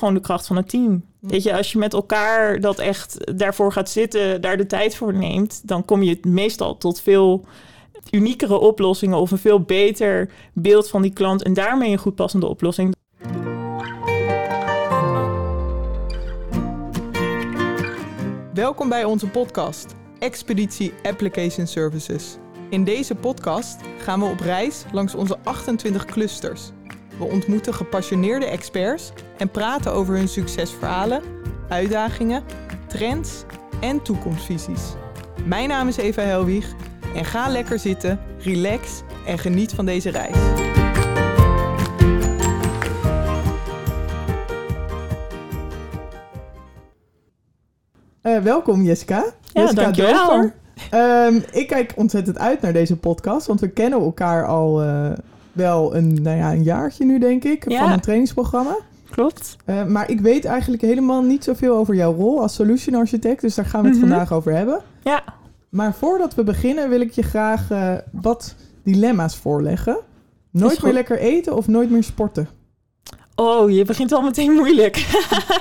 gewoon de kracht van het team. Weet je, als je met elkaar dat echt daarvoor gaat zitten, daar de tijd voor neemt, dan kom je meestal tot veel uniekere oplossingen of een veel beter beeld van die klant en daarmee een goed passende oplossing. Welkom bij onze podcast Expeditie Application Services. In deze podcast gaan we op reis langs onze 28 clusters. We ontmoeten gepassioneerde experts en praten over hun succesverhalen, uitdagingen, trends en toekomstvisies. Mijn naam is Eva Helwig en ga lekker zitten, relax en geniet van deze reis. Uh, welkom Jessica. Ja, Jessica dankjewel. Dover. Um, ik kijk ontzettend uit naar deze podcast, want we kennen elkaar al uh, wel een, nou ja, een jaartje nu, denk ik, Ja. van een trainingsprogramma. Klopt. Uh, maar ik weet eigenlijk helemaal niet zoveel over jouw rol als solution architect, dus daar gaan we het Mhm. vandaag over hebben. Ja. Maar voordat we beginnen wil ik je graag uh, wat dilemma's voorleggen. Nooit meer lekker eten of nooit meer sporten? Oh, je begint al meteen moeilijk.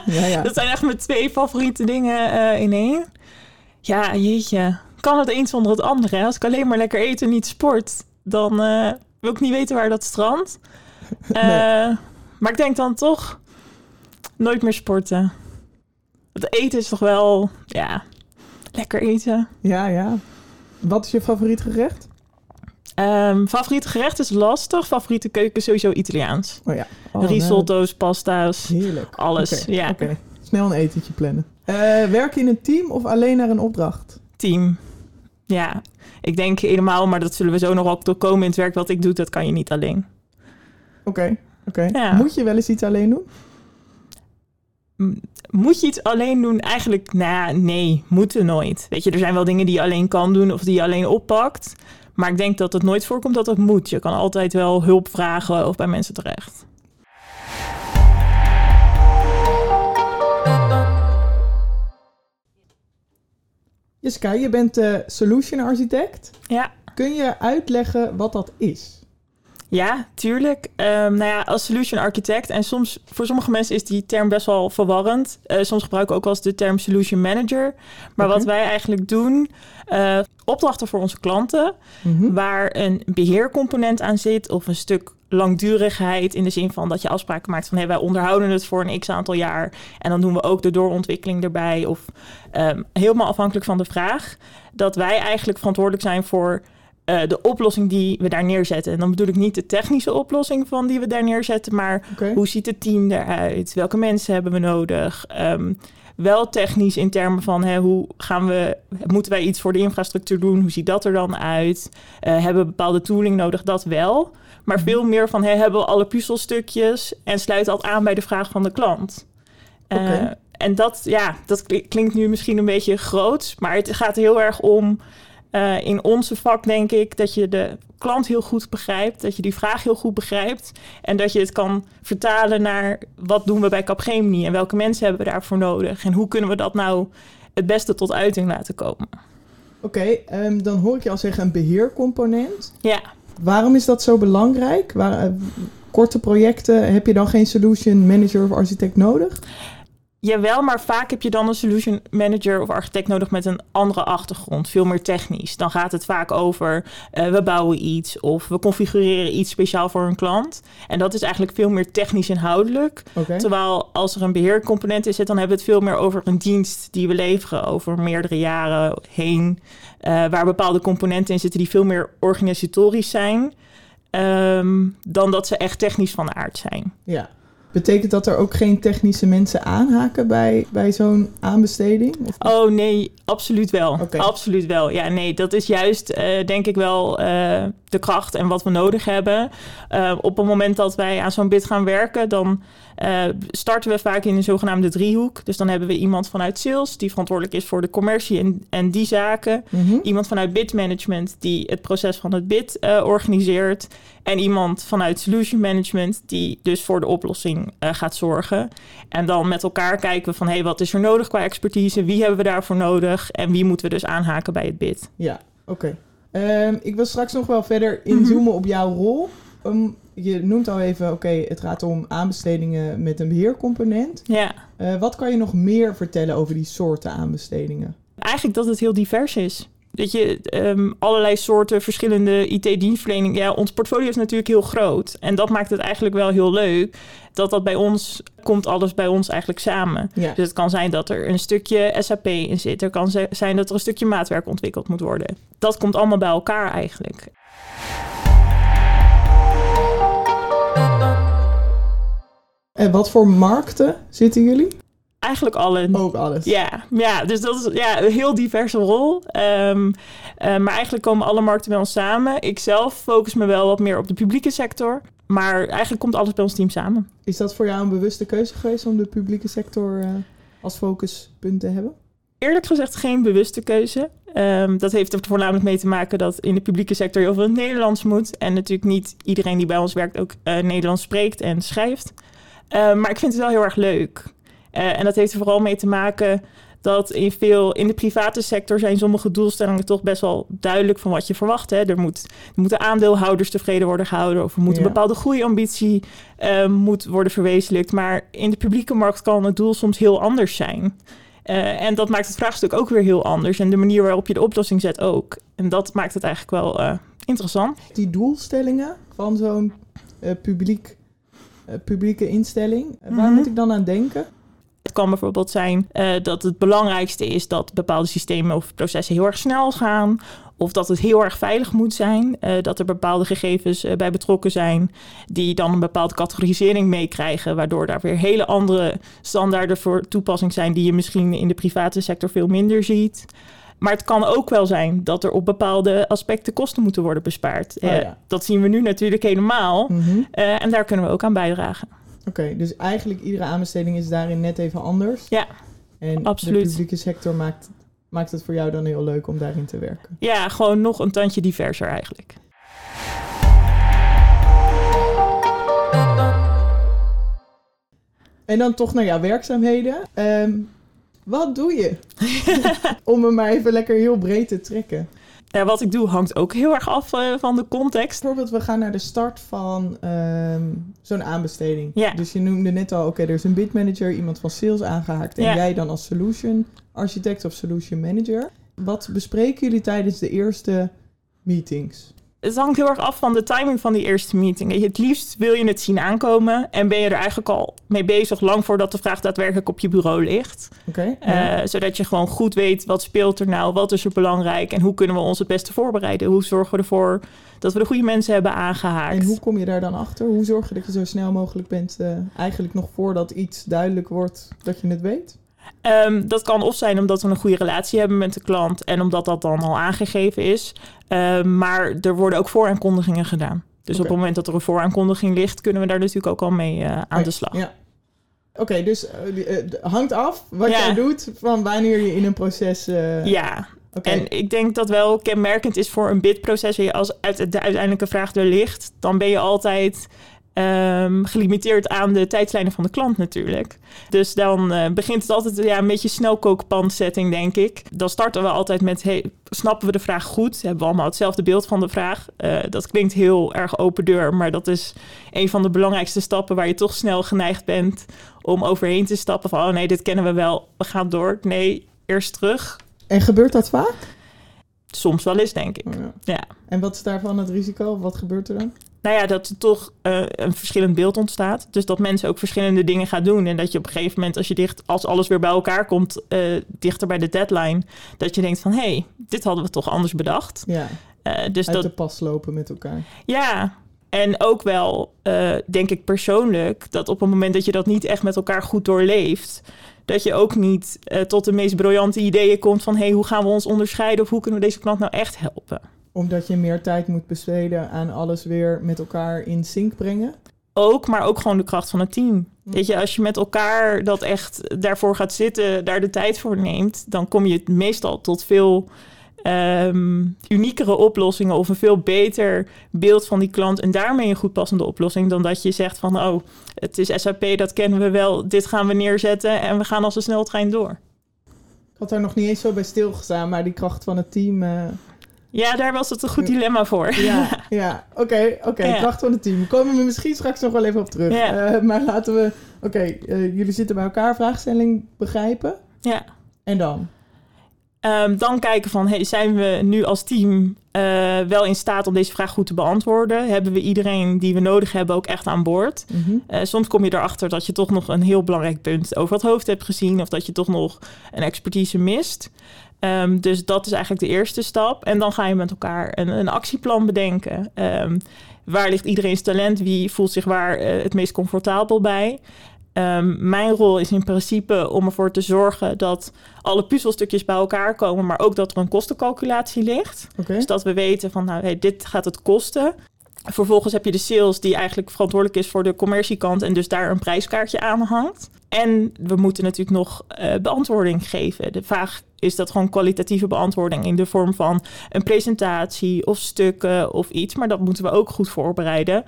Ja, ja. Dat zijn echt mijn twee favoriete dingen eh, in één. Ja, jeetje. Kan het een zonder het andere? Als ik alleen maar lekker eten en niet sport, dan eh, wil ik niet weten waar dat strandt. Eh, Nee. Maar ik denk dan toch nooit meer sporten. Het eten is toch wel, ja, lekker eten. ja, ja. Wat is je favoriet gerecht? Ehm favoriete gerecht is lastig. Favoriete keuken is sowieso Italiaans. Oh ja. Oh, Risotto's, pasta's, heerlijk. alles. Ja, snel een etentje plannen. Uh, werken in een team of alleen naar een opdracht? team. Ja, ik denk helemaal, maar dat zullen we zo nog wel komen in het werk wat ik doe. Dat kan je niet alleen. Oké, oké. Ja. Moet je wel eens iets alleen doen? Moet je iets alleen doen? Eigenlijk, nou nee, moeten nooit. Weet je, er zijn wel dingen die je alleen kan doen of die je alleen oppakt. Maar ik denk dat het nooit voorkomt dat het moet. Je kan altijd wel hulp vragen of bij mensen terecht. Jessica, je bent uh, solution architect. Ja, Kun je uitleggen wat dat is? Ja, tuurlijk. Ehm, nou ja, als solution architect en soms voor sommige mensen is die term best wel verwarrend. Eh, soms gebruiken we ook wel eens de term solution manager. Maar wat wij eigenlijk doen, eh, opdrachten voor onze klanten, Mhm. waar een beheercomponent aan zit of een stuk langdurigheid in de zin van dat je afspraken maakt van hey, wij onderhouden het voor een x aantal jaar en dan doen we ook de doorontwikkeling erbij of ehm, helemaal afhankelijk van de vraag dat wij eigenlijk verantwoordelijk zijn voor eh, de oplossing die we daar neerzetten. En dan bedoel ik niet de technische oplossing van die we daar neerzetten, maar hoe ziet het team eruit? Welke mensen hebben we nodig? Ehm, wel technisch in termen van hè, hoe gaan we, moeten wij iets voor de infrastructuur doen? Hoe ziet dat er dan uit? Eh, hebben we bepaalde tooling nodig? Dat wel. Maar veel meer van hè, hebben we alle puzzelstukjes en sluit dat aan bij de vraag van de klant. Eh. En dat, ja, dat kli- klinkt nu misschien een beetje groot, maar het gaat heel erg om eh, in onze vak, denk ik, dat je de klant heel goed begrijpt, dat je die vraag heel goed begrijpt en dat je het kan vertalen naar wat doen we bij Capgemini en welke mensen hebben we daarvoor nodig en hoe kunnen we dat nou het beste tot uiting laten komen. Oké, ehm, dan hoor ik je al zeggen een beheercomponent. Ja, Waarom is dat zo belangrijk? Waar, eh, korte projecten, heb je dan geen solution manager of architect nodig? Jawel, maar vaak heb je dan een solution manager of architect nodig met een andere achtergrond, veel meer technisch. Dan gaat het vaak over eh, we bouwen iets of we configureren iets speciaal voor een klant. En dat is eigenlijk veel meer technisch inhoudelijk. Terwijl als er een beheercomponent in zit, dan hebben we het veel meer over een dienst die we leveren over meerdere jaren heen. eh, waar bepaalde componenten in zitten die veel meer organisatorisch zijn. ehm, dan dat ze echt technisch van aard zijn. Ja. Betekent dat er ook geen technische mensen aanhaken bij, bij zo'n aanbesteding? Oh nee, absoluut wel. Absoluut wel. Ja, nee, dat is juist eh, denk ik wel eh, de kracht en wat we nodig hebben. Eh, op het moment dat wij aan zo'n bid gaan werken, dan eh, starten we vaak in een zogenaamde driehoek. Dus dan hebben we iemand vanuit sales die verantwoordelijk is voor de commercie en, en die zaken. Mhm. Iemand vanuit bid management die het proces van het bid eh, organiseert. En iemand vanuit solution management die dus voor de oplossing gaat zorgen. En dan met elkaar kijken we van hey, wat is er nodig qua expertise? Wie hebben we daarvoor nodig? En wie moeten we dus aanhaken bij het bid? Ja, oké. Ehm, ik wil straks nog wel verder inzoomen op jouw rol. Ehm, je noemt al even, oké, het gaat om aanbestedingen met een beheercomponent. Ja. Uh, wat kan je nog meer vertellen over die soorten aanbestedingen? Eigenlijk dat het heel divers is. Dat je um, allerlei soorten verschillende IT-dienstverlening. Ja, ons portfolio is natuurlijk heel groot. En dat maakt het eigenlijk wel heel leuk. Dat dat bij ons komt alles bij ons eigenlijk samen. Ja. Dus het kan zijn dat er een stukje SAP in zit. Er kan zijn dat er een stukje maatwerk ontwikkeld moet worden. Dat komt allemaal bij elkaar eigenlijk. En wat voor markten zitten jullie? Eigenlijk alle. Ook alles. Ja, ja dus dat is ja, een heel diverse rol. Um, uh, maar eigenlijk komen alle markten bij ons samen. Ik zelf focus me wel wat meer op de publieke sector. Maar eigenlijk komt alles bij ons team samen. Is dat voor jou een bewuste keuze geweest om de publieke sector uh, als focuspunt te hebben? Eerlijk gezegd geen bewuste keuze. Um, dat heeft er voornamelijk mee te maken dat in de publieke sector heel veel het Nederlands moet. En natuurlijk niet iedereen die bij ons werkt ook uh, Nederlands spreekt en schrijft. Uh, maar ik vind het wel heel erg leuk. Uh, en dat heeft er vooral mee te maken dat in veel in de private sector zijn sommige doelstellingen toch best wel duidelijk van wat je verwacht. Hè. Er, moet, er moeten aandeelhouders tevreden worden gehouden of er moet een bepaalde groeiambitie uh, moet worden verwezenlijkt. Maar in de publieke markt kan het doel soms heel anders zijn. Uh, en dat maakt het vraagstuk ook weer heel anders. En de manier waarop je de oplossing zet ook. En dat maakt het eigenlijk wel uh, interessant. Die doelstellingen van zo'n publiek, publieke instelling, mm -hmm. waar moet ik dan aan denken? Het kan bijvoorbeeld zijn uh, dat het belangrijkste is dat bepaalde systemen of processen heel erg snel gaan. Of dat het heel erg veilig moet zijn. Uh, dat er bepaalde gegevens uh, bij betrokken zijn. Die dan een bepaalde categorisering meekrijgen. Waardoor daar weer hele andere standaarden voor toepassing zijn. Die je misschien in de private sector veel minder ziet. Maar het kan ook wel zijn dat er op bepaalde aspecten kosten moeten worden bespaard. Oh, ja. Dat zien we nu natuurlijk helemaal. Mm -hmm. en daar kunnen we ook aan bijdragen. Oké, okay, dus eigenlijk iedere aanbesteding is daarin net even anders. Ja, en absoluut. de publieke sector maakt, maakt het voor jou dan heel leuk om daarin te werken. Ja, gewoon nog een tandje diverser eigenlijk. En dan toch naar jouw werkzaamheden. Um, wat doe je? om hem maar even lekker heel breed te trekken. Ja, wat ik doe hangt ook heel erg af uh, van de context. Bijvoorbeeld, we gaan naar de start van um, zo'n aanbesteding. Ja. Dus je noemde net al, oké, okay, er is een bid manager, iemand van sales aangehaakt. En Ja. jij dan als solution architect of solution manager. Wat bespreken jullie tijdens de eerste meetings? Het hangt heel erg af van de timing van die eerste meeting. Het liefst wil je het zien aankomen en ben je er eigenlijk al mee bezig lang voordat de vraag daadwerkelijk op je bureau ligt. Uh, zodat je gewoon goed weet wat speelt er nou, wat is er belangrijk en hoe kunnen we ons het beste voorbereiden. Hoe zorgen we ervoor dat we de goede mensen hebben aangehaakt. En hoe kom je daar dan achter? Hoe zorg je dat je zo snel mogelijk bent, uh, eigenlijk nog voordat iets duidelijk wordt, dat je het weet? Um, dat kan of zijn omdat we een goede relatie hebben met de klant en omdat dat dan al aangegeven is. Um, maar er worden ook vooraankondigingen gedaan. Dus op het moment dat er een vooraankondiging ligt, kunnen we daar natuurlijk ook al mee uh, aan de slag. Ja. Oké, dus uh, hangt af wat Ja. jij doet van wanneer je in een proces. Ja, en ik denk dat wel kenmerkend is voor een bidproces. Als uit de uiteindelijke vraag er ligt, dan ben je altijd um, gelimiteerd aan de tijdslijnen van de klant natuurlijk. Dus dan uh, begint het altijd ja, een beetje snelkookpan-setting, denk ik. Dan starten we altijd met, hey, snappen we de vraag goed? Hebben we allemaal hetzelfde beeld van de vraag? Uh, dat klinkt heel erg open deur, maar dat is een van de belangrijkste stappen waar je toch snel geneigd bent om overheen te stappen van, oh nee, dit kennen we wel, we gaan door. Nee, eerst terug. En gebeurt dat vaak? Soms wel eens, denk ik. Ja. Ja. En wat is daarvan het risico? Wat gebeurt er dan? Nou ja, dat er toch uh, een verschillend beeld ontstaat. Dus dat mensen ook verschillende dingen gaan doen. En dat je op een gegeven moment, als je dicht, als alles weer bij elkaar komt, uh, dichter bij de deadline, dat je denkt van hé, hey, dit hadden we toch anders bedacht. Ja. Uh, dus Uit dat, de pas lopen met elkaar. Ja. En ook wel, denk ik persoonlijk, dat op het moment dat je dat niet echt met elkaar goed doorleeft, dat je ook niet tot de meest briljante ideeën komt van hé, hey, hoe gaan we ons onderscheiden of hoe kunnen we deze klant nou echt helpen? Omdat je meer tijd moet besteden aan alles weer met elkaar in sync brengen? Ook, maar ook gewoon de kracht van het team. Weet je, als je met elkaar dat echt daarvoor gaat zitten, daar de tijd voor neemt, dan kom je meestal tot veel um, uniekere oplossingen of een veel beter beeld van die klant en daarmee een goed passende oplossing dan dat je zegt van oh, het is SAP, dat kennen we wel, dit gaan we neerzetten en we gaan als een sneltrein door. Ik had daar nog niet eens zo bij stilgestaan, maar die kracht van het team uh, Ja, daar was het een goed dilemma voor. Ja, ja. oké, oké. Ja. Kracht van het team. Komen we misschien straks nog wel even op terug. Ja. Eh, maar laten we... Oké, eh, jullie zitten bij elkaar, vraagstelling begrijpen. Ja. En dan? Ehm, dan kijken van, hey, zijn we nu als team eh, wel in staat om deze vraag goed te beantwoorden? Hebben we iedereen die we nodig hebben ook echt aan boord? Mhm. Soms kom je erachter dat je toch nog een heel belangrijk punt over het hoofd hebt gezien... of dat je toch nog een expertise mist. Ehm, dus dat is eigenlijk de eerste stap. En dan ga je met elkaar een, een actieplan bedenken. Ehm, waar ligt iedereen's talent? Wie voelt zich waar eh, het meest comfortabel bij? Ehm, mijn rol is in principe om ervoor te zorgen dat alle puzzelstukjes bij elkaar komen, maar ook dat er een kostencalculatie ligt. Dus dat we weten van, nou, hey, dit gaat het kosten. Vervolgens heb je de sales die eigenlijk verantwoordelijk is voor de commerciekant en dus daar een prijskaartje aan hangt. En we moeten natuurlijk nog eh, beantwoording geven. De vraag is dat gewoon kwalitatieve beantwoording in de vorm van een presentatie of stukken of iets. Maar dat moeten we ook goed voorbereiden.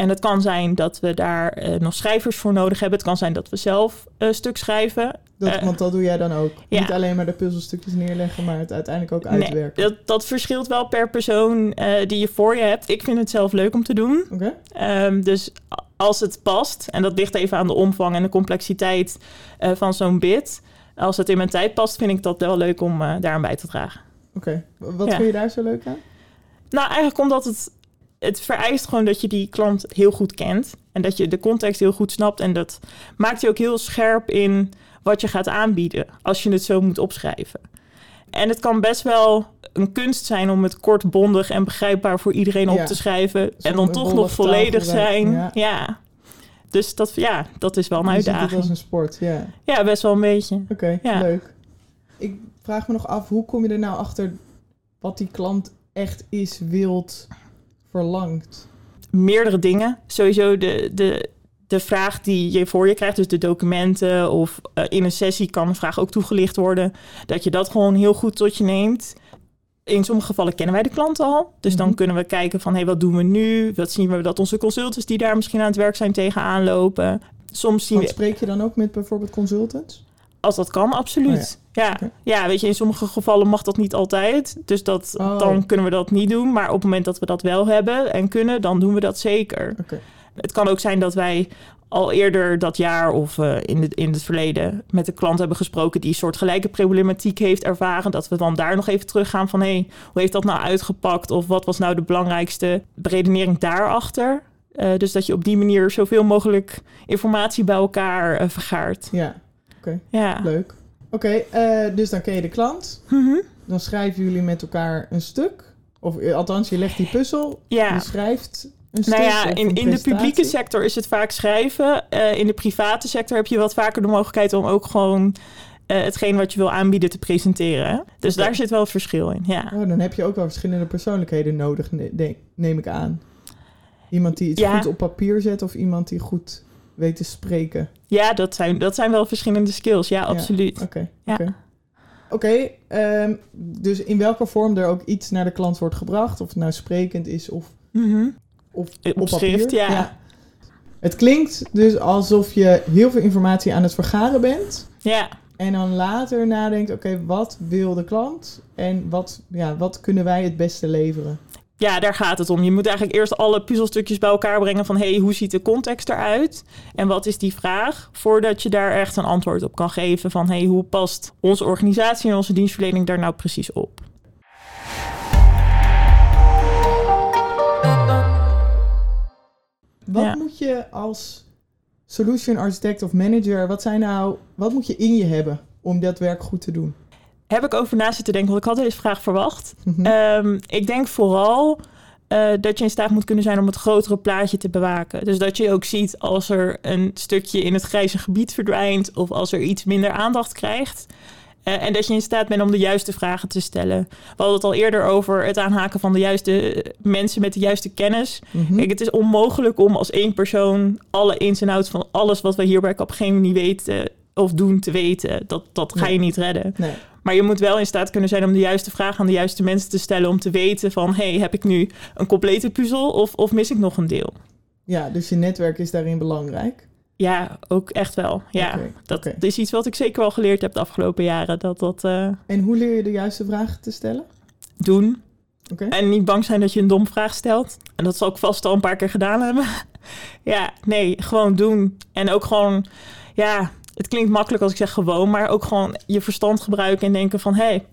En het kan zijn dat we daar eh, nog schrijvers voor nodig hebben. Het kan zijn dat we zelf een stuk schrijven. Dat, Eh, want dat doe jij dan ook. ja. Niet alleen maar de puzzelstukjes neerleggen, maar het uiteindelijk ook Nee, uitwerken. dat, dat verschilt wel per persoon eh, die je voor je hebt. Ik vind het zelf leuk om te doen. Oké? Ehm, dus als het past, en dat ligt even aan de omvang en de complexiteit eh, van zo'n bid. Als het in mijn tijd past, vind ik dat wel leuk om eh daaraan bij te dragen. Oké. Wat Ja. vind je daar zo leuk aan? Nou, eigenlijk omdat het, het vereist gewoon dat je die klant heel goed kent. En dat je de context heel goed snapt. En dat maakt je ook heel scherp in wat je gaat aanbieden. Als je het zo moet opschrijven. En het kan best wel een kunst zijn om het kort, bondig en begrijpbaar voor iedereen op te schrijven. En dan toch nog volledig zijn. ja. Ja. Dus dat, ja, dat is wel een Je ziet het uitdaging. als een sport, ja. Ja, best wel een beetje. Oké, Ja. leuk. Ik vraag me nog af, hoe kom je er nou achter wat die klant echt is, wilt, verlangt? meerdere dingen. Sowieso de, de, de vraag die je voor je krijgt, dus de documenten of eh, in een sessie kan een vraag ook toegelicht worden. Dat je dat gewoon heel goed tot je neemt. In sommige gevallen kennen wij de klant al. Dus dan Mhm. kunnen we kijken van, hé, wat doen we nu? Wat zien we dat onze consultants die daar misschien aan het werk zijn tegenaan lopen? Soms zien Want spreek je dan ook met bijvoorbeeld consultants? als dat kan, absoluut. Ja. Oké. Ja. weet je, in sommige gevallen mag dat niet altijd. Dus dat, Oh. dan kunnen we dat niet doen. Maar op het moment dat we dat wel hebben en kunnen, dan doen we dat zeker. Oké. Het kan ook zijn dat wij al eerder dat jaar of eh, in, het, in het verleden met een klant hebben gesproken die een soort gelijke problematiek heeft ervaren. Dat we dan daar nog even teruggaan van hé, hey, hoe heeft dat nou uitgepakt? Of wat was nou de belangrijkste beredenering daarachter? Eh, dus dat je op die manier zoveel mogelijk informatie bij elkaar eh, vergaart. Ja, Ja. leuk. Oké, eh, dus dan ken je de klant. Mhm. Dan schrijven jullie met elkaar een stuk. Of eh, althans, je legt die puzzel. ja. Je schrijft een stuk. Nou ja, in, in de publieke sector is het vaak schrijven. Eh, in de private sector heb je wat vaker de mogelijkheid om ook gewoon eh, hetgeen wat je wil aanbieden te presenteren. Dus daar zit wel het verschil in. Ja, Oh, dan heb je ook wel verschillende persoonlijkheden nodig, neem ik aan. Iemand die iets Ja. goed op papier zet of iemand die goed weet te spreken. ja dat, zijn, dat zijn wel verschillende skills. Ja, absoluut. Oké. Ja. Oké, ehm, dus in welke vorm er ook iets naar de klant wordt gebracht, of het nou sprekend is of, Mhm. of Op op schrift, papier. ja. Het klinkt dus alsof je heel veel informatie aan het vergaren bent. Ja, En dan later nadenkt, oké, wat wil de klant? En wat, ja, wat kunnen wij het beste leveren? Ja, daar gaat het om. Je moet eigenlijk eerst alle puzzelstukjes bij elkaar brengen van... hey, hoe ziet de context eruit? En wat is die vraag? Voordat je daar echt een antwoord op kan geven van... hey, hoe past onze organisatie en onze dienstverlening daar nou precies op? Wat Ja. moet je als solution architect of manager, wat zijn nou, wat moet je in je hebben om dat werk goed te doen? Heb ik over na zitten denken, want ik had deze vraag verwacht. Mhm. Ehm, ik denk vooral eh, dat je in staat moet kunnen zijn om het grotere plaatje te bewaken. Dus dat je ook ziet als er een stukje in het grijze gebied verdwijnt of als er iets minder aandacht krijgt. Eh, en dat je in staat bent om de juiste vragen te stellen. We hadden het al eerder over het aanhaken van de juiste mensen met de juiste kennis. Mhm. Kijk, het is onmogelijk om als één persoon alle ins en outs van alles wat we hier bij Capgemini weten of doen te weten. Dat, dat ga je niet redden. Nee. Maar je moet wel in staat kunnen zijn om de juiste vraag aan de juiste mensen te stellen. Om te weten van, hey, heb ik nu een complete puzzel of, of mis ik nog een deel? Ja, dus je netwerk is daarin belangrijk. Ja, ook echt wel. Ja, dat is iets wat ik zeker wel geleerd heb de afgelopen jaren. Dat dat eh, En hoe leer je de juiste vragen te stellen? doen. Oké. En niet bang zijn dat je een dom vraag stelt. En dat zal ik vast al een paar keer gedaan hebben. ja, nee, gewoon doen. En ook gewoon, ja, het klinkt makkelijk als ik zeg gewoon, maar ook gewoon je verstand gebruiken en denken van hé, hey,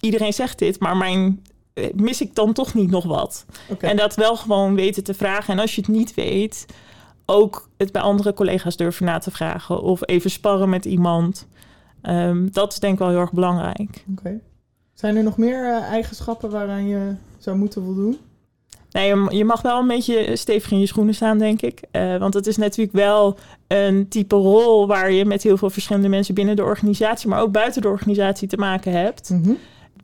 iedereen zegt dit, maar mijn eh, mis ik dan toch niet nog wat? En dat wel gewoon weten te vragen. En als je het niet weet, ook het bij andere collega's durven na te vragen. Of even sparren met iemand. Ehm, dat is denk ik wel heel erg belangrijk. Oké. Zijn er nog meer eh, eigenschappen waaraan je zou moeten voldoen? Nee, je- mag wel een beetje stevig in je schoenen staan, denk ik. Eh, want het is natuurlijk wel een type rol waar je met heel veel verschillende mensen binnen de organisatie, maar ook buiten de organisatie te maken hebt. Mhm.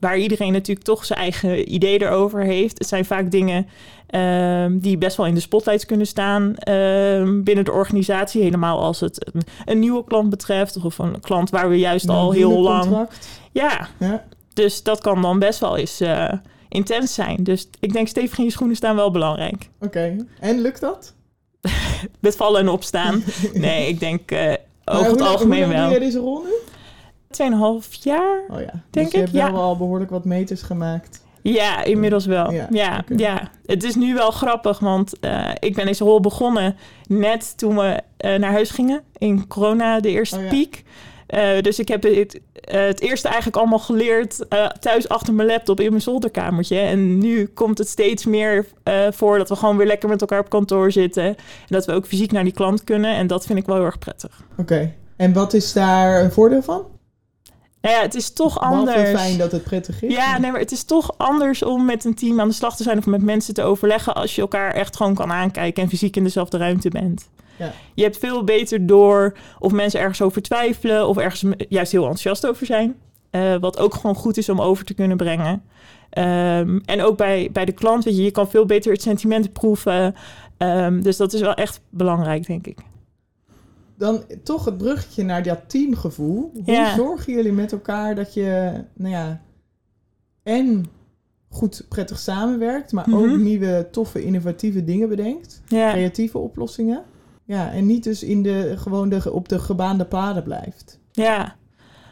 Waar iedereen natuurlijk toch zijn eigen idee erover heeft. Het zijn vaak dingen ehm, die best wel in de spotlights kunnen staan ehm, binnen de organisatie. Helemaal als het een, een nieuwe klant betreft of een klant waar we juist al heel lang. contract. Ja, Ja. dus dat kan dan best wel eens eh, intens zijn. Dus ik denk stevig in je schoenen staan wel belangrijk. Oké. En lukt dat? Met vallen en opstaan. Nee, ik denk Maar over het algemeen hoe lang wel. jij deze rol nu? Tweeënhalf jaar? Oh ja. Denk dus je ik, hebt ja. wel al behoorlijk wat meters gemaakt. Ja, inmiddels wel. Ja, Ja, ja, het is nu wel grappig, want eh, ik ben deze rol begonnen net toen we eh, naar huis gingen in corona, de eerste Oh ja. piek. Eh, dus ik heb het, eh, het eerste eigenlijk allemaal geleerd eh, thuis achter mijn laptop in mijn zolderkamertje. En nu komt het steeds meer voor dat we gewoon weer lekker met elkaar op kantoor zitten. En dat we ook fysiek naar die klant kunnen. En dat vind ik wel heel erg prettig. Oké. En wat is daar een voordeel van? Nou ja, het is toch anders. fijn dat het prettig is. Ja, nee, maar het is toch anders om met een team aan de slag te zijn of met mensen te overleggen als je elkaar echt gewoon kan aankijken en fysiek in dezelfde ruimte bent. Ja. Je hebt veel beter door of mensen ergens over twijfelen of ergens juist heel enthousiast over zijn. Eh, wat ook gewoon goed is om over te kunnen brengen. Ehm, en ook bij, bij de klant, weet je, je kan veel beter het sentiment proeven. Ehm, dus dat is wel echt belangrijk, denk ik. Dan toch het bruggetje naar dat teamgevoel. Hoe Ja. zorgen jullie met elkaar dat je, nou ja, en goed prettig samenwerkt, maar ook Mhm. nieuwe, toffe, innovatieve dingen bedenkt? Ja. Creatieve oplossingen? Ja, en niet dus in de, gewoon op de gebaande paden blijft. Ja,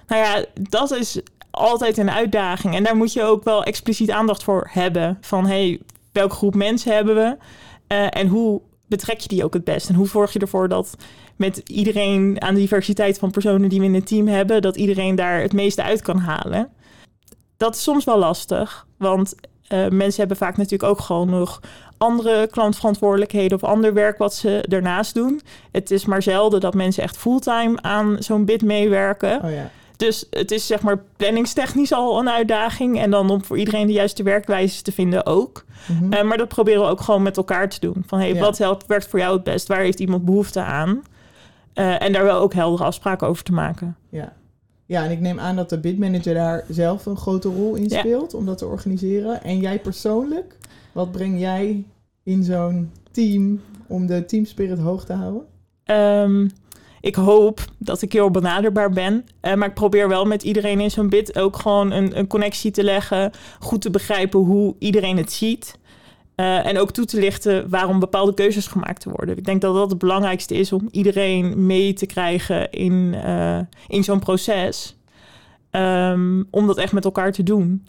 nou ja, dat is altijd een uitdaging. En daar moet je ook wel expliciet aandacht voor hebben. Van hey, welke groep mensen hebben we? Eh, en hoe betrek je die ook het best? En hoe zorg je ervoor dat met iedereen aan de diversiteit van personen die we in het team hebben, dat iedereen daar het meeste uit kan halen? Dat is soms wel lastig, want eh, mensen hebben vaak natuurlijk ook gewoon nog andere klantverantwoordelijkheden of ander werk wat ze ernaast doen. Het is maar zelden dat mensen echt fulltime aan zo'n bid meewerken. Oh ja. Dus het is zeg maar planningstechnisch al een uitdaging. En dan om voor iedereen de juiste werkwijze te vinden ook. Mhm. Eh, maar dat proberen we ook gewoon met elkaar te doen. Van hey, Ja. wat helpt, werkt voor jou het best? Waar heeft iemand behoefte aan? Eh, en daar wel ook heldere afspraken over te maken. Ja. ja, en ik neem aan dat de bidmanager daar zelf een grote rol in Ja. speelt om dat te organiseren. En jij persoonlijk, wat breng jij in zo'n team om de teamspirit hoog te houden? Ehm, ik hoop dat ik heel benaderbaar ben. Eh, maar ik probeer wel met iedereen in zo'n bid ook gewoon een, een connectie te leggen. Goed te begrijpen hoe iedereen het ziet. Eh, en ook toe te lichten waarom bepaalde keuzes gemaakt worden. Ik denk dat dat het belangrijkste is om iedereen mee te krijgen in, eh, in zo'n proces. Ehm, om dat echt met elkaar te doen.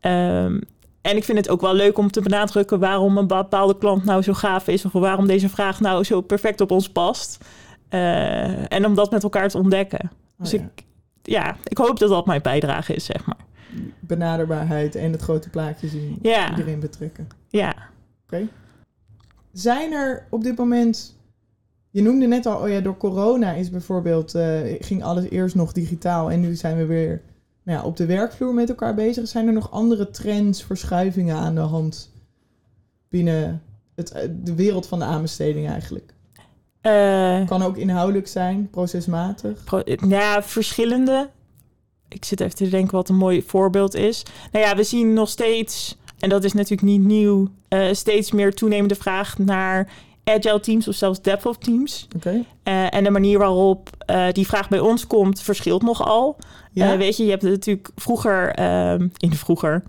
Ehm, en ik vind het ook wel leuk om te benadrukken waarom een bepaalde klant nou zo gaaf is. Of waarom deze vraag nou zo perfect op ons past. Eh, en om dat met elkaar te ontdekken. Oh Dus ja. ik, ja, ik hoop dat dat mijn bijdrage is, zeg maar. Benaderbaarheid en het grote plaatje zien. Ja. Iedereen betrekken. Ja. Zijn er op dit moment... Je noemde net al, oh ja, door corona is bijvoorbeeld... eh, ging alles eerst nog digitaal en nu zijn we weer nou ja, op de werkvloer met elkaar bezig. Zijn er nog andere trends, verschuivingen aan de hand binnen het, eh, de wereld van de aanbesteding eigenlijk? Eh, Kan ook inhoudelijk zijn, procesmatig. pro- ja, verschillende. Ik zit even te denken wat een mooi voorbeeld is. Nou ja, we zien nog steeds, en dat is natuurlijk niet nieuw, eh, steeds meer toenemende vraag naar agile teams of zelfs DevOps teams. Oké. Eh, en de manier waarop eh, die vraag bij ons komt, verschilt nogal. Ja. Eh, weet je, je hebt het natuurlijk vroeger, ehm, in de vroeger,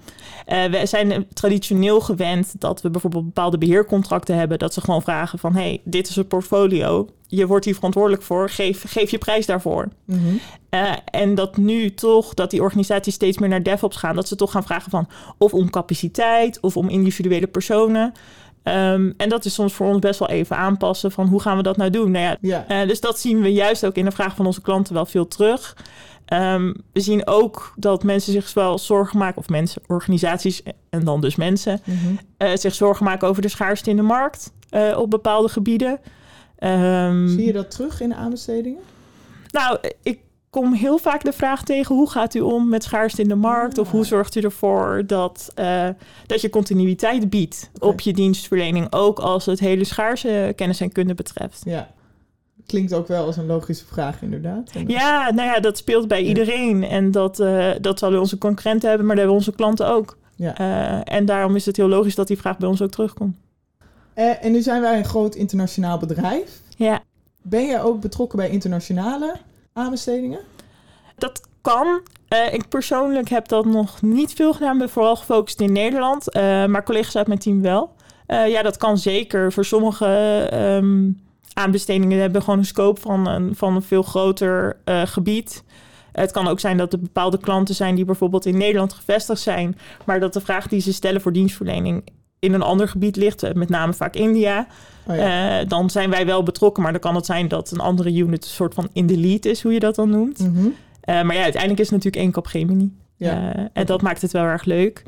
we zijn traditioneel gewend dat we bijvoorbeeld bepaalde beheercontracten hebben, dat ze gewoon vragen van, hey, dit is een portfolio, je wordt hier verantwoordelijk voor, geef, geef je prijs daarvoor. Mhm. En dat nu toch, dat die organisaties steeds meer naar DevOps gaan, dat ze toch gaan vragen van, of om capaciteit, of om individuele personen. Ehm, en dat is soms voor ons best wel even aanpassen van, hoe gaan we dat nou doen? Nou ja, Ja. eh, dus dat zien we juist ook in de vraag van onze klanten wel veel terug. Ehm, we zien ook dat mensen zich wel zorgen maken, of mensen, organisaties en dan dus mensen, eh, zich zorgen maken over de schaarste in de markt eh, op bepaalde gebieden. Ehm, Zie je dat terug in de aanbestedingen? nou, ik kom heel vaak de vraag tegen: hoe gaat u om met schaarste in de markt? Of hoe zorgt u ervoor dat, eh, dat je continuïteit biedt op je dienstverlening, ook als het hele schaarse kennis en kunde betreft? Ja. Klinkt ook wel als een logische vraag, inderdaad. En- Ja, nou ja, dat speelt bij Ja. iedereen. En dat, eh, dat zullen onze concurrenten hebben, maar dat hebben onze klanten ook. Ja. Eh, en daarom is het heel logisch dat die vraag bij ons ook terugkomt. En nu zijn wij een groot internationaal bedrijf. Ja, Ben jij ook betrokken bij internationale aanbestedingen? dat kan. Eh, ik persoonlijk heb dat nog niet veel gedaan, ben vooral gefocust in Nederland. Eh, maar collega's uit mijn team wel. Eh, ja, dat kan zeker. Voor sommige ehm, aanbestedingen hebben gewoon een scope van een, van een veel groter gebied. Het kan ook zijn dat er bepaalde klanten zijn die bijvoorbeeld in Nederland gevestigd zijn, maar dat de vraag die ze stellen voor dienstverlening in een ander gebied ligt, eh, met name vaak India. Oh ja. Eh, dan zijn wij wel betrokken, maar dan kan het zijn dat een andere unit een soort van in de lead is, hoe je dat dan noemt. Mhm. Eh, maar ja, uiteindelijk is het natuurlijk één kap Gemini. Ja. En dat maakt het wel erg leuk.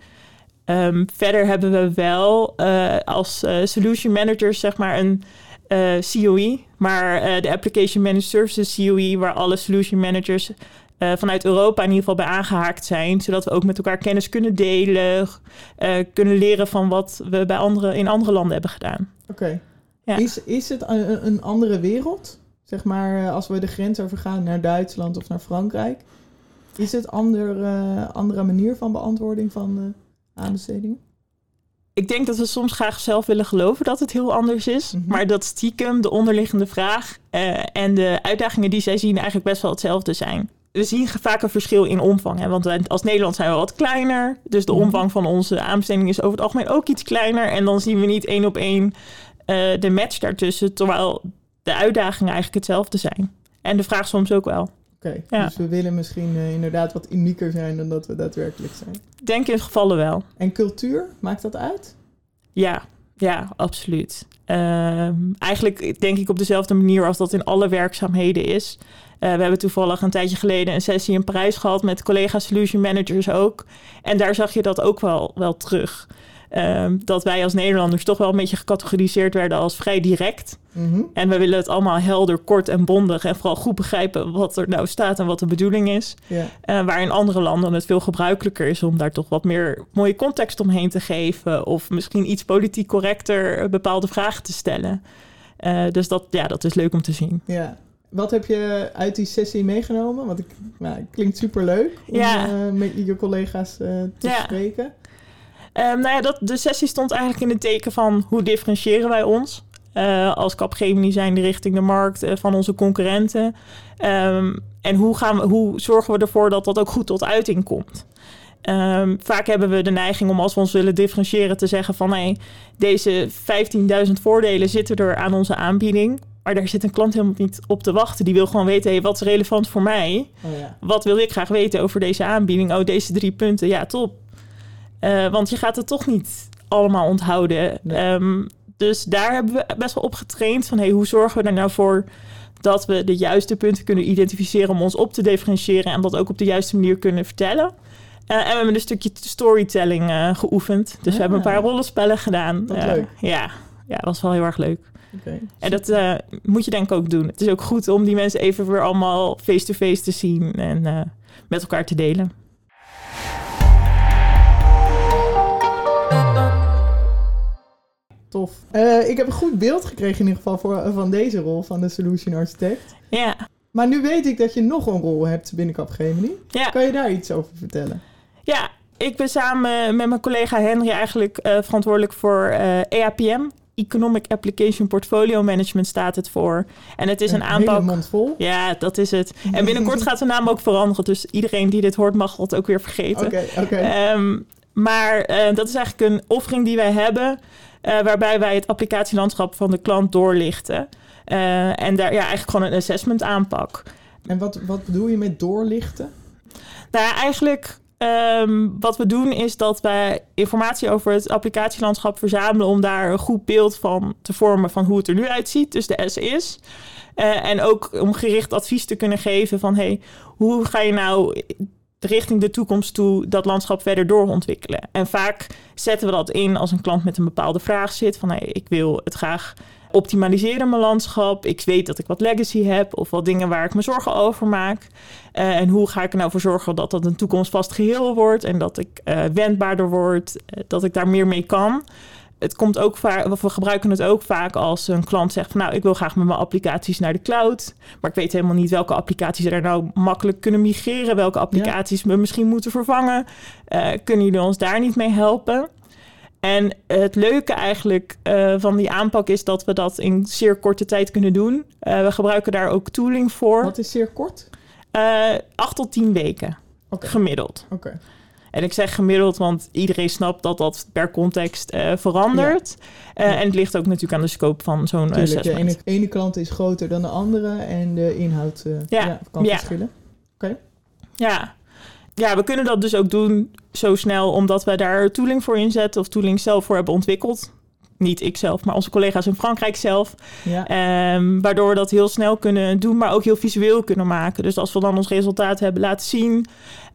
Ehm, verder hebben we wel als solution managers zeg maar een COE, maar de Application Managed Services COE, waar alle solution managers eh, vanuit Europa in ieder geval bij aangehaakt zijn, zodat we ook met elkaar kennis kunnen delen, eh, kunnen leren van wat we bij andere, in andere landen hebben gedaan. Oké. Ja. Is, is het een, een andere wereld? Zeg maar, eh, als we de grens overgaan naar Duitsland of naar Frankrijk. Is het ander, eh, andere manier van beantwoording van aanbestedingen? Ik denk dat we soms graag zelf willen geloven dat het heel anders is. Mhm. Maar dat stiekem de onderliggende vraag en de uitdagingen die zij zien eigenlijk best wel hetzelfde zijn. We zien vaak een verschil in omvang. Hè? Want als Nederland zijn we wat kleiner. Dus de Mhm. omvang van onze aanbesteding is over het algemeen ook iets kleiner. En dan zien we niet één op één eh, de match daartussen. Terwijl de uitdagingen eigenlijk hetzelfde zijn. En de vraag soms ook wel. Oké, Ja. dus we willen misschien eh, inderdaad wat unieker zijn dan dat we daadwerkelijk zijn. Denk in gevallen wel. En cultuur, maakt dat uit? Ja, ja, absoluut. Ehm, eigenlijk denk ik op dezelfde manier als dat in alle werkzaamheden is. Eh, we hebben toevallig een tijdje geleden een sessie in Parijs gehad met collega solution managers ook. En daar zag je dat ook wel, wel terug. Ehm, dat wij als Nederlanders toch wel een beetje gecategoriseerd werden als vrij direct. Mhm. En we willen het allemaal helder, kort en bondig. En vooral goed begrijpen wat er nou staat en wat de bedoeling is. Eh, waar in andere landen het veel gebruikelijker is om daar toch wat meer mooie context omheen te geven. Of misschien iets politiek correcter bepaalde vragen te stellen. Eh, dus dat, ja, dat is leuk om te zien. ja. Wat heb je uit die sessie meegenomen? Want ik, nou, het klinkt superleuk om Ja. eh, met je collega's eh, te Ja. spreken. Ehm, nou ja, dat, de sessie stond eigenlijk in het teken van hoe differentiëren wij ons. eh, als Capgemini zijn richting de markt eh, van onze concurrenten. Ehm, en hoe, gaan we, hoe zorgen we ervoor dat dat ook goed tot uiting komt? Ehm, vaak hebben we de neiging om als we ons willen differentiëren te zeggen van hey, deze 15.000 voordelen zitten er aan onze aanbieding. Maar daar zit een klant helemaal niet op te wachten. Die wil gewoon weten, hey, wat is relevant voor mij? Oh ja. Wat wil ik graag weten over deze aanbieding? Oh, deze drie punten. Ja, top. Eh, want je gaat het toch niet allemaal onthouden. Nee. Ehm, dus daar hebben we best wel op getraind. Van hey, hoe zorgen we er nou voor dat we de juiste punten kunnen identificeren om ons op te differentiëren en dat ook op de juiste manier kunnen vertellen. Eh, en we hebben een stukje storytelling eh, geoefend. Dus we hebben een Ah. paar rollenspellen gedaan. Leuk. Ja, ja, dat was wel heel erg leuk. En dat moet je denk ik ook doen. Het is ook goed om die mensen even weer allemaal face-to-face te zien en met elkaar te delen. Tof. Eh, ik heb een goed beeld gekregen in ieder geval voor, van deze rol van de Solution Architect. Ja, Maar nu weet ik dat je nog een rol hebt binnen Capgemini. ja. Kan je daar iets over vertellen? ja, ik ben samen met mijn collega Henry eigenlijk eh, verantwoordelijk voor eh, EAPM. Economic Application Portfolio Management staat het voor. En het is een, aanpak. mond vol. Ja, dat is het. En binnenkort gaat de naam ook veranderen. Dus iedereen die dit hoort mag het ook weer vergeten. Oké, oké. Ehm, maar eh, dat is eigenlijk een offering die wij hebben, eh, waarbij wij het applicatielandschap van de klant doorlichten. Eh, en daar ja, eigenlijk gewoon een assessment aanpak. En wat, wat bedoel je met doorlichten? Nou ja, eigenlijk ehm, wat we doen is dat wij informatie over het applicatielandschap verzamelen om daar een goed beeld van te vormen van hoe het er nu uitziet, dus de S is. en ook om gericht advies te kunnen geven van hey, hoe ga je nou richting de toekomst toe dat landschap verder doorontwikkelen. En vaak zetten we dat in als een klant met een bepaalde vraag zit van hey, ik wil het graag optimaliseren mijn landschap. Ik weet dat ik wat legacy heb of wat dingen waar ik me zorgen over maak. Uh, en hoe ga ik er nou voor zorgen dat dat een toekomstvast geheel wordt en dat ik uh, wendbaarder word, uh, dat ik daar meer mee kan het komt ook vaak, we gebruiken het ook vaak als een klant zegt van nou, ik wil graag met mijn applicaties naar de cloud. Maar ik weet helemaal niet welke applicaties er nou makkelijk kunnen migreren, welke applicaties we misschien moeten vervangen. Uh, kunnen jullie ons daar niet mee helpen? En het leuke eigenlijk uh, van die aanpak is dat we dat in zeer korte tijd kunnen doen. Uh, we gebruiken daar ook tooling voor. Wat is zeer kort? acht tot tien weken okay. gemiddeld. Oké. Okay. En ik zeg gemiddeld, want iedereen snapt dat dat per context uh, verandert. Ja. Uh, ja. En het ligt ook natuurlijk aan de scope van zo'n uh, De ene, ene, klant is groter dan de andere en de inhoud ja. kan verschillen. Oké. Okay. Ja. ja, we kunnen dat dus ook doen zo snel omdat wij daar tooling voor inzetten of tooling zelf voor hebben ontwikkeld niet ik zelf, maar onze collega's in Frankrijk zelf. Ja. Um, waardoor we dat heel snel kunnen doen, maar ook heel visueel kunnen maken. Dus als we dan ons resultaat hebben laten zien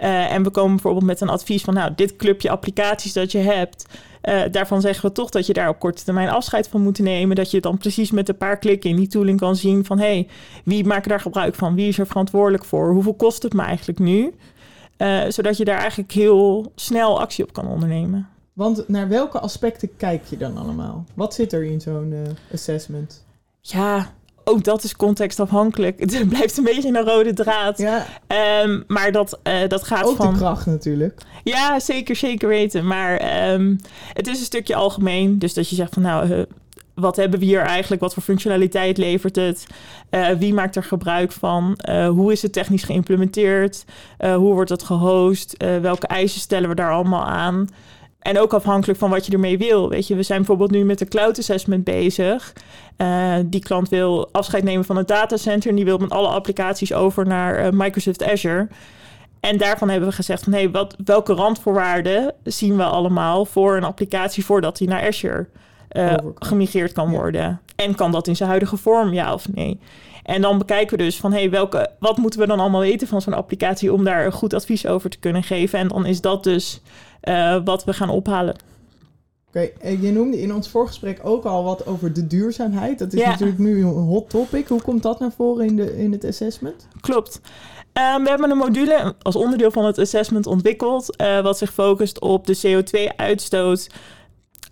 uh, en we komen bijvoorbeeld met een advies van, nou, dit clubje applicaties dat je hebt, uh, daarvan zeggen we toch dat je daar op korte termijn afscheid van moet nemen. Dat je dan precies met een paar klikken in die tooling kan zien van, hé, hey, wie maakt daar gebruik van? Wie is er verantwoordelijk voor? Hoeveel kost het me eigenlijk nu? Uh, zodat je daar eigenlijk heel snel actie op kan ondernemen. Want naar welke aspecten kijk je dan allemaal? Wat zit er in zo'n uh, assessment? Ja, ook dat is contextafhankelijk. Het blijft een beetje een rode draad. Ja. Um, maar dat, uh, dat gaat ook van... de kracht natuurlijk. Ja, zeker, zeker weten. Maar um, het is een stukje algemeen. Dus dat je zegt van nou... Uh, wat hebben we hier eigenlijk? Wat voor functionaliteit levert het? Uh, wie maakt er gebruik van? Uh, hoe is het technisch geïmplementeerd? Uh, hoe wordt het gehost? welke eisen stellen we daar allemaal aan? En ook afhankelijk van wat je ermee wil. Weet je, we zijn bijvoorbeeld nu met de cloud assessment bezig. Uh, die klant wil afscheid nemen van het datacenter en die wil met alle applicaties over naar uh, Microsoft Azure. En daarvan hebben we gezegd van hé, hey, wat, welke randvoorwaarden zien we allemaal voor een applicatie voordat die naar Azure uh, gemigreerd kan worden? En kan dat in zijn huidige vorm, ja of nee? En dan bekijken we dus van hey, welke, wat moeten we dan allemaal weten van zo'n applicatie om daar een goed advies over te kunnen geven. En dan is dat dus uh, wat we gaan ophalen. Oké, okay, je noemde in ons voorgesprek ook al wat over de duurzaamheid. Dat is ja. natuurlijk nu een hot topic. Hoe komt dat naar voren in, de, in het assessment? Klopt. Um, we hebben een module als onderdeel van het assessment ontwikkeld, uh, wat zich focust op de CO2-uitstoot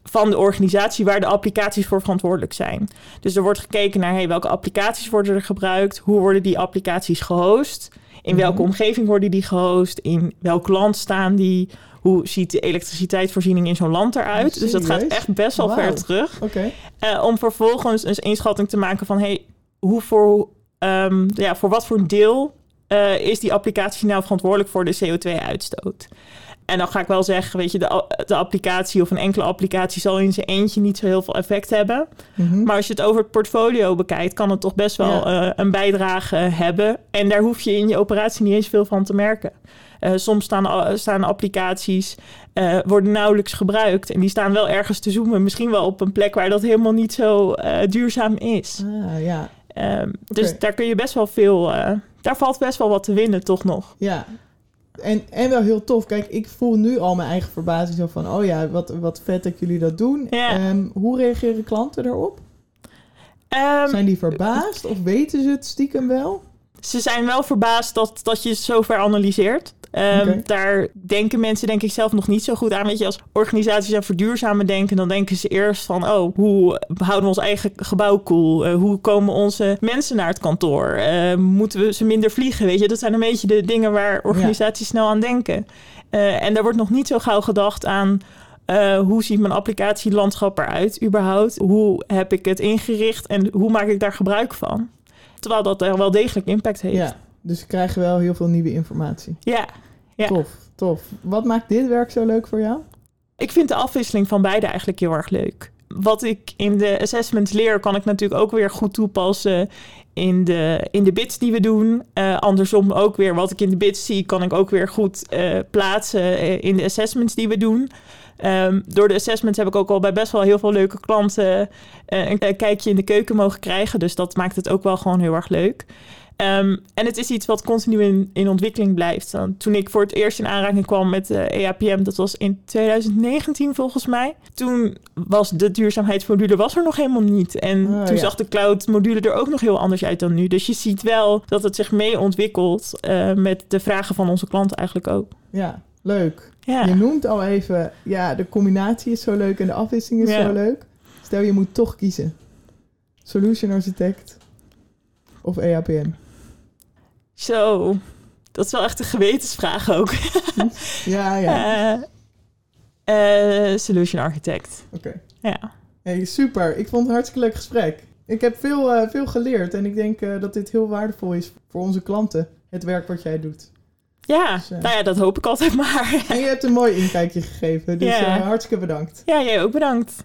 van de organisatie waar de applicaties voor verantwoordelijk zijn. Dus er wordt gekeken naar hey, welke applicaties worden er gebruikt, hoe worden die applicaties gehost, in welke mm-hmm. omgeving worden die gehost, in welk land staan die, hoe ziet de elektriciteitsvoorziening in zo'n land eruit. Dus dat gaat echt best wel wow. ver terug. Okay. Uh, om vervolgens een inschatting te maken van hey, hoe voor, um, ja, voor wat voor deel uh, is die applicatie nou verantwoordelijk voor de CO2-uitstoot. En dan ga ik wel zeggen, weet je, de, de, applicatie of een enkele applicatie zal in zijn eentje niet zo heel veel effect hebben. Mm-hmm. Maar als je het over het portfolio bekijkt, kan het toch best wel ja. uh, een bijdrage hebben. En daar hoef je in je operatie niet eens veel van te merken. Uh, soms staan, staan applicaties, uh, worden nauwelijks gebruikt. En die staan wel ergens te zoomen. Misschien wel op een plek waar dat helemaal niet zo duurzaam is. Ah, ja. Um, okay. Dus daar kun je best wel veel... daar valt best wel wat te winnen, toch nog. Ja, en, en wel heel tof. Kijk, ik voel nu al mijn eigen verbazing zo van... oh ja, wat, wat vet dat jullie dat doen. Ja. Um, hoe reageren klanten erop? Um, zijn die verbaasd of weten ze het stiekem wel? Ze zijn wel verbaasd dat, dat je het zover analyseert. Um, okay. Daar denken mensen denk ik zelf nog niet zo goed aan. Weet je, als organisaties aan verduurzamen denken... dan denken ze eerst van... oh, hoe houden we ons eigen gebouw cool? Uh, hoe komen onze mensen naar het kantoor? Uh, moeten we ze minder vliegen? Weet je, dat zijn een beetje de dingen waar organisaties ja. snel aan denken. Uh, en daar wordt nog niet zo gauw gedacht aan... Uh, hoe ziet mijn applicatielandschap eruit überhaupt? Hoe heb ik het ingericht en hoe maak ik daar gebruik van? Terwijl dat er wel degelijk impact heeft. Ja, dus we krijgen wel heel veel nieuwe informatie. Ja, ja. Tof, tof. Wat maakt dit werk zo leuk voor jou? Ik vind de afwisseling van beide eigenlijk heel erg leuk. Wat ik in de assessments leer, kan ik natuurlijk ook weer goed toepassen in de, in de bits die we doen. Uh, andersom ook weer wat ik in de bits zie, kan ik ook weer goed uh, plaatsen uh, in de assessments die we doen. Um, door de assessments heb ik ook al bij best wel heel veel leuke klanten een kijkje in de keuken mogen krijgen. Dus dat maakt het ook wel gewoon heel erg leuk. Um, en het is iets wat continu in, in ontwikkeling blijft. Dan, toen ik voor het eerst in aanraking kwam met EAPM, dat was in 2019 volgens mij. Toen was de duurzaamheidsmodule was er nog helemaal niet. En oh, toen ja. zag de cloud-module er ook nog heel anders uit dan nu. Dus je ziet wel dat het zich mee ontwikkelt uh, met de vragen van onze klanten eigenlijk ook. Ja, leuk. Ja. Je noemt al even, ja, de combinatie is zo leuk en de afwisseling is ja. zo leuk. Stel je moet toch kiezen. Solution Architect of E EAPM? Zo, dat is wel echt een gewetensvraag ook. ja, ja. Uh, uh, solution Architect. Oké. Okay. Ja. Hey, super. Ik vond het een hartstikke leuk gesprek. Ik heb veel, uh, veel geleerd en ik denk dat dit heel waardevol is voor onze klanten. Het werk wat jij doet. Ja, dus, nou ja, dat hoop ik altijd maar. en je hebt een mooi inkijkje gegeven, dus ja. hartstikke bedankt. Ja, jij ook bedankt.